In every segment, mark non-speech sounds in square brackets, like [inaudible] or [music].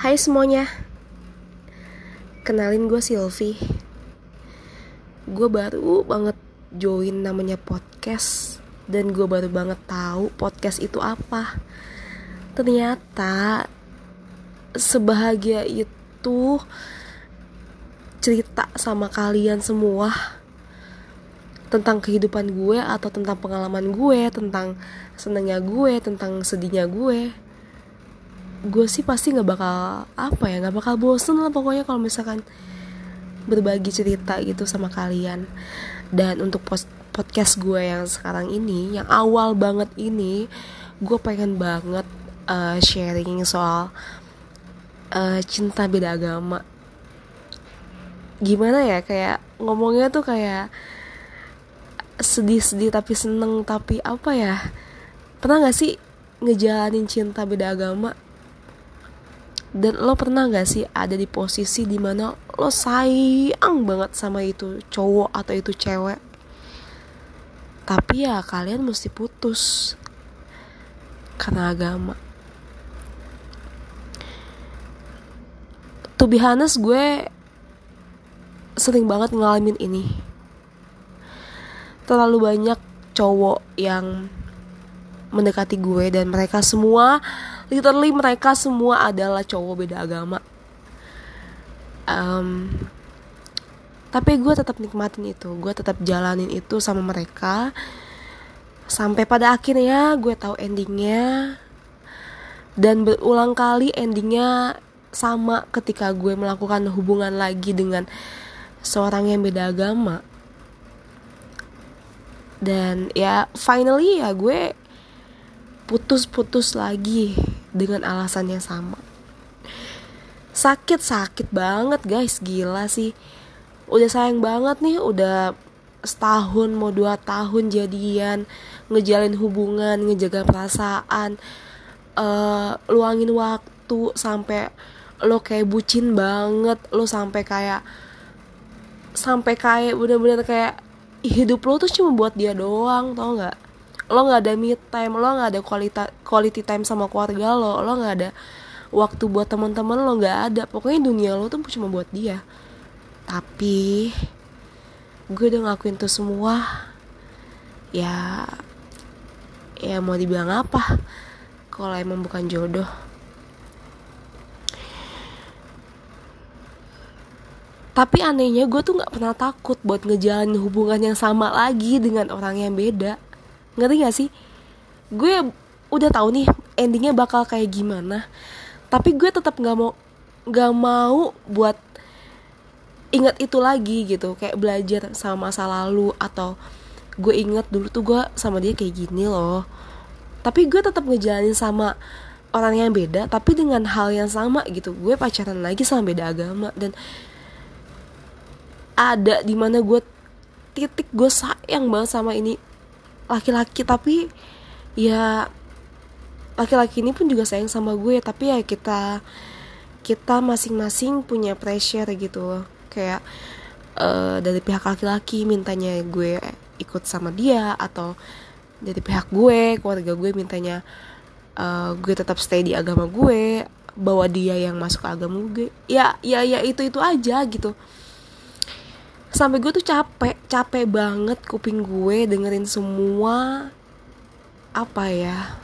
Hai semuanya. Kenalin gue Silvi Gue baru banget join namanya podcast Dan gue baru banget tahu podcast itu apa. Ternyata Sebahagia itu Cerita sama kalian semua Tentang kehidupan gue Atau tentang pengalaman gue Tentang senangnya gue Tentang sedihnya gue gue sih pasti nggak bakal apa ya nggak bakal bosen lah pokoknya kalau misalkan berbagi cerita gitu sama kalian. Dan untuk post podcast gue yang sekarang ini yang awal banget ini gue pengen banget uh, sharing soal uh, cinta beda agama. Gimana ya kayak ngomongnya tuh kayak sedih-sedih tapi seneng tapi apa ya pernah gak sih ngejalanin cinta beda agama dan lo pernah gak sih ada di posisi di mana lo sayang banget sama itu cowok atau itu cewek? Tapi ya kalian mesti putus karena agama. To be honest gue sering banget ngalamin ini. Terlalu banyak cowok yang mendekati gue dan mereka semua literally mereka semua adalah cowok beda agama. Um, tapi gue tetap nikmatin itu. Gue tetap jalanin itu sama mereka. Sampai pada akhirnya gue tahu endingnya. Dan berulang kali endingnya sama ketika gue melakukan hubungan lagi dengan seorang yang beda agama. Dan ya finally ya gue putus-putus lagi dengan alasan yang sama. Sakit sakit banget guys. Gila sih. Udah sayang banget nih udah setahun mau dua tahun jadian ngejalin hubungan ngejaga perasaan uh, luangin waktu sampai lo kayak bucin banget lo sampai kayak sampai kayak bener-bener kayak hidup lo tuh cuma buat dia doang tau nggak lo nggak ada me time lo nggak ada quality quality time sama keluarga lo lo nggak ada waktu buat teman-teman lo nggak ada. Pokoknya dunia lo tuh cuma buat dia. Tapi gue udah ngakuin tuh semua. Ya ya mau dibilang apa? Kalau emang bukan jodoh. Tapi anehnya gue tuh nggak pernah takut buat ngejalanin hubungan yang sama lagi dengan orang yang beda ngerti gak sih? Gue udah tahu nih endingnya bakal kayak gimana. Tapi gue tetap nggak mau nggak mau buat ingat itu lagi gitu. Kayak belajar sama masa lalu atau gue inget dulu tuh gue sama dia kayak gini loh. Tapi gue tetap ngejalanin sama orang yang beda tapi dengan hal yang sama gitu. Gue pacaran lagi sama beda agama dan ada di mana gue titik gue sayang banget sama ini laki-laki tapi ya laki-laki ini pun juga sayang sama gue tapi ya kita kita masing-masing punya pressure gitu. Kayak uh, dari pihak laki-laki mintanya gue ikut sama dia atau dari pihak gue keluarga gue mintanya uh, gue tetap stay di agama gue bawa dia yang masuk agama gue. Ya ya ya itu itu aja gitu sampai gue tuh capek capek banget kuping gue dengerin semua apa ya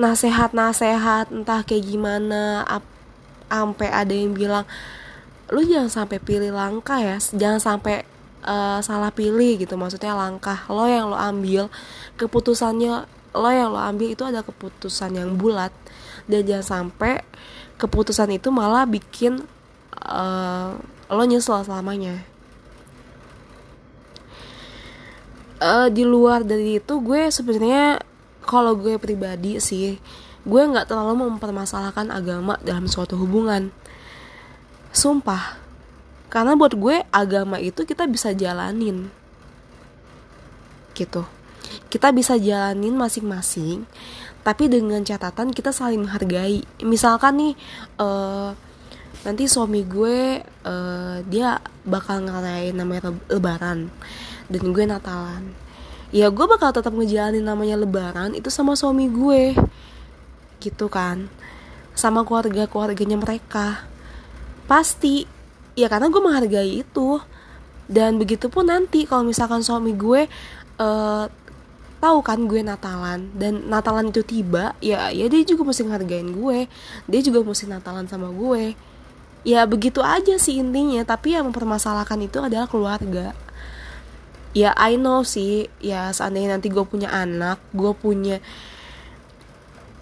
nasehat nasehat entah kayak gimana sampai ada yang bilang lu jangan sampai pilih langkah ya jangan sampai uh, salah pilih gitu. Maksudnya langkah lo yang lo ambil keputusannya lo yang lo ambil itu ada keputusan yang bulat. Dan jangan sampai keputusan itu malah bikin uh, lo nyesel selamanya. Uh, di luar dari itu gue sebenarnya kalau gue pribadi sih gue nggak terlalu mempermasalahkan agama dalam suatu hubungan. Sumpah karena buat gue agama itu kita bisa jalanin. Gitu. Kita bisa jalanin masing-masing tapi dengan catatan kita saling menghargai. Misalkan nih uh, nanti suami gue uh, dia bakal ngerayain namanya lebaran. Dan gue natalan. Ya gue bakal tetap ngejalanin namanya lebaran itu sama suami gue. Gitu kan. Sama keluarga keluarganya mereka. Pasti. Ya karena gue menghargai itu. Dan begitu pun nanti kalau misalkan suami gue uh, tahu kan gue Natalan. Dan Natalan itu tiba ya ya dia juga mesti ngehargain gue. Dia juga mesti Natalan sama gue ya begitu aja sih intinya. Tapi yang mempermasalahkan itu adalah keluarga. Ya I know sih. Ya seandainya nanti gue punya anak gue punya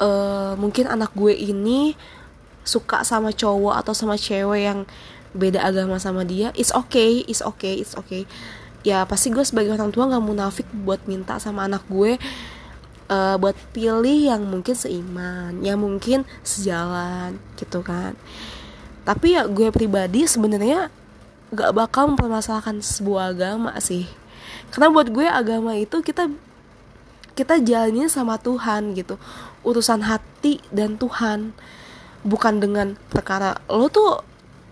uh, mungkin anak gue ini suka sama cowok atau sama cewek yang beda agama sama dia it's okay it's okay it's okay. Ya pasti gue sebagai orang tua nggak munafik buat minta sama anak gue uh, buat pilih yang mungkin seiman yang mungkin sejalan gitu kan tapi ya gue pribadi sebenarnya gak bakal mempermasalahkan sebuah agama sih. Karena buat gue agama itu kita kita jalannya sama Tuhan gitu. Urusan hati dan Tuhan. Bukan dengan perkara lo tuh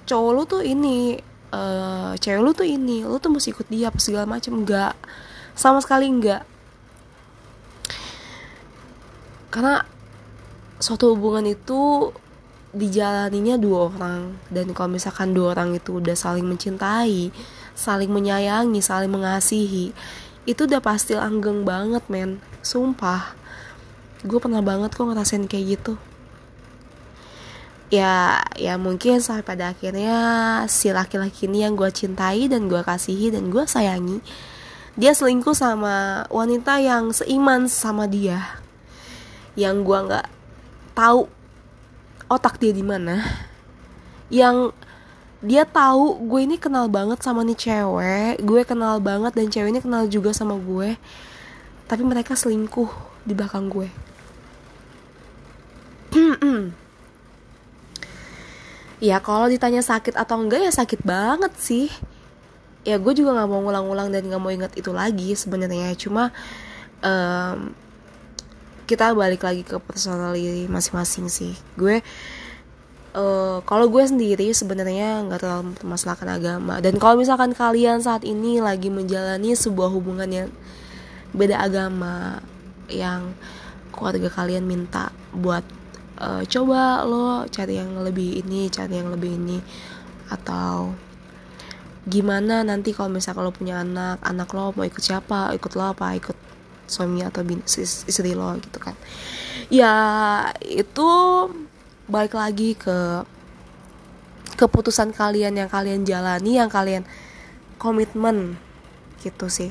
cowok lo tuh ini uh, cewek lu tuh ini lu tuh mesti ikut dia apa segala macam enggak sama sekali enggak karena suatu hubungan itu dijalaninya dua orang. Dan kalau misalkan dua orang itu udah saling mencintai saling menyayangi saling mengasihi itu udah pasti langgeng banget men. Sumpah. Gue pernah banget kok ngerasain kayak gitu. Ya ya mungkin sampai pada akhirnya si laki-laki ini yang gue cintai dan gue kasihi dan gue sayangi dia selingkuh sama wanita yang seiman sama dia. Yang gue nggak tahu otak dia di mana yang dia tahu gue ini kenal banget sama nih cewek gue kenal banget dan cewek ini kenal juga sama gue tapi mereka selingkuh di belakang gue. [clears throat] Ya kalau ditanya sakit atau enggak ya sakit banget sih. Ya gue juga nggak mau ngulang-ulang dan nggak mau inget itu lagi sebenarnya. Cuma um, kita balik lagi ke personality masing-masing sih. Gue uh, kalau gue sendiri sebenarnya nggak terlalu mempermasalahkan agama. Dan kalau misalkan kalian saat ini lagi menjalani sebuah hubungan yang beda agama yang keluarga kalian minta buat uh, coba lo cari yang lebih ini cari yang lebih ini. Atau gimana nanti kalau misalnya lo punya anak anak lo mau ikut siapa ikut lo apa ikut suami atau bin, istri lo gitu kan. Ya itu balik lagi ke keputusan kalian yang kalian jalani yang kalian komitmen gitu sih.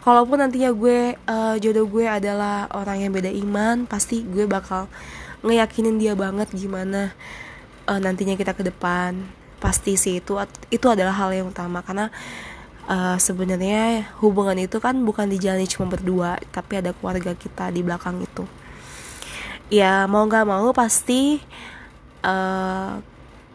Kalaupun nantinya gue uh, jodoh gue adalah orang yang beda iman pasti gue bakal ngeyakinin dia banget gimana uh, nantinya kita ke depan. Pasti sih itu itu adalah hal yang utama karena uh, sebenarnya hubungan itu kan bukan dijalani cuma berdua tapi ada keluarga kita di belakang itu. Ya mau nggak mau pasti uh,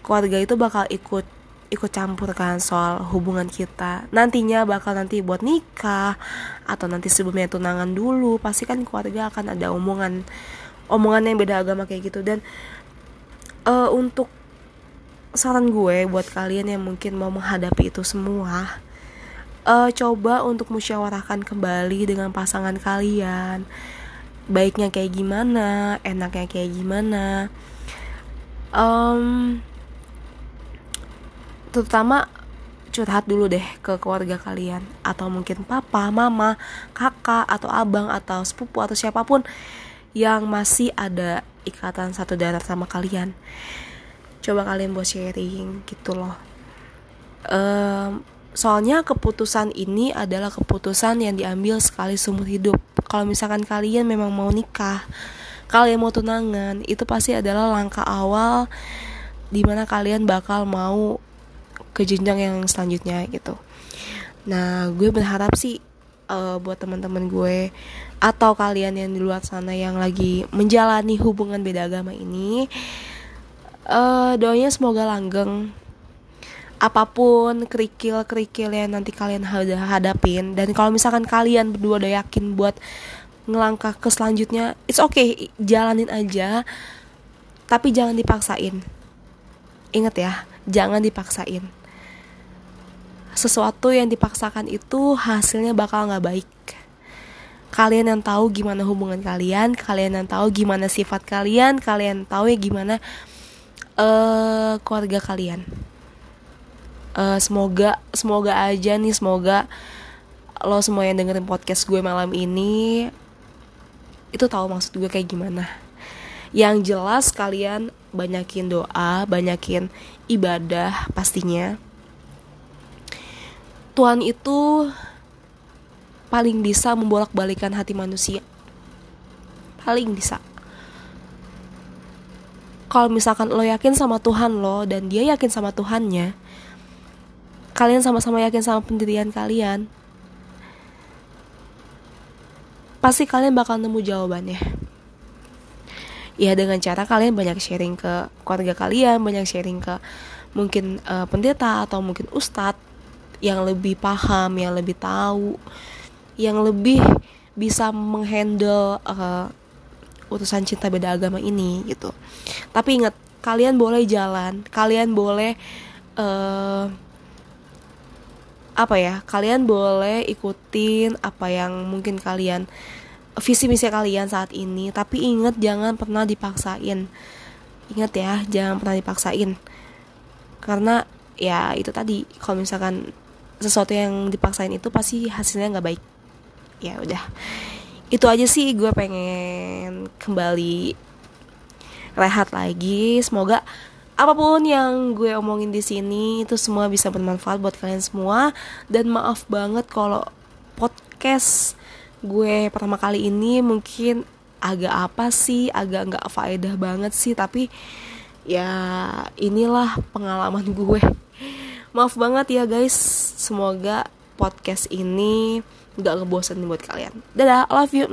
keluarga itu bakal ikut ikut campur kan soal hubungan kita. Nantinya bakal nanti buat nikah atau nanti sebelumnya tunangan dulu pasti kan keluarga akan ada omongan omongan yang beda agama kayak gitu. Dan uh, untuk saran gue buat kalian yang mungkin mau menghadapi itu semua uh, coba untuk musyawarahkan kembali dengan pasangan kalian. Baiknya kayak gimana enaknya kayak gimana. Um, terutama curhat dulu deh ke keluarga kalian. Atau mungkin papa, mama, kakak atau abang atau sepupu atau siapa pun yang masih ada ikatan satu darah sama kalian. Coba kalian buat sharing gitu loh. Um, soalnya keputusan ini adalah keputusan yang diambil sekali seumur hidup. Kalau misalkan kalian memang mau nikah kalian mau tunangan itu pasti adalah langkah awal di mana kalian bakal mau ke jenjang yang selanjutnya gitu. Nah gue berharap sih uh, buat teman-teman gue atau kalian yang di luar sana yang lagi menjalani hubungan beda agama ini uh, doanya semoga langgeng apa pun kerikil-kerikil yang nanti kalian hadapin dan kalau misalkan kalian berdua udah yakin buat ngelangkah ke selanjutnya it's okay jalanin aja. Tapi jangan dipaksain. Inget ya jangan dipaksain. Sesuatu yang dipaksakan itu hasilnya bakal nggak baik. Kalian yang tahu gimana hubungan kalian kalian yang tahu gimana sifat kalian kalian tahu ya gimana uh, keluarga kalian uh, semoga semoga aja nih semoga lo semua yang dengerin podcast gue malam ini itu tahu maksud gue kayak gimana yang jelas kalian banyakin doa banyakin ibadah pastinya Tuhan itu paling bisa membolak-balikan hati manusia. Paling bisa. Kalau misalkan lo yakin sama Tuhan lo dan dia yakin sama Tuhannya, kalian sama-sama yakin sama pendirian kalian, pasti kalian bakal nemu jawabannya. Ya dengan cara kalian banyak sharing ke keluarga kalian, banyak sharing ke mungkin uh, pendeta atau mungkin ustadz yang lebih paham, yang lebih tahu yang lebih bisa menghandle uh, urusan cinta beda agama ini gitu. Tapi ingat, kalian boleh jalan, kalian boleh uh, apa ya? Kalian boleh ikutin apa yang mungkin kalian visi misi kalian saat ini, tapi ingat jangan pernah dipaksain. Ingat ya, jangan pernah dipaksain. Karena ya itu tadi kalau misalkan sesuatu yang dipaksain itu pasti hasilnya nggak baik ya udah itu aja sih gue pengen kembali rehat lagi semoga apa pun yang gue omongin di sini itu semua bisa bermanfaat buat kalian semua. Dan maaf banget kalau podcast gue pertama kali ini mungkin agak apa sih agak nggak faedah banget sih tapi ya inilah pengalaman gue. Maaf banget ya guys. Semoga podcast ini nggak ngebosenin buat kalian. Dadah love you.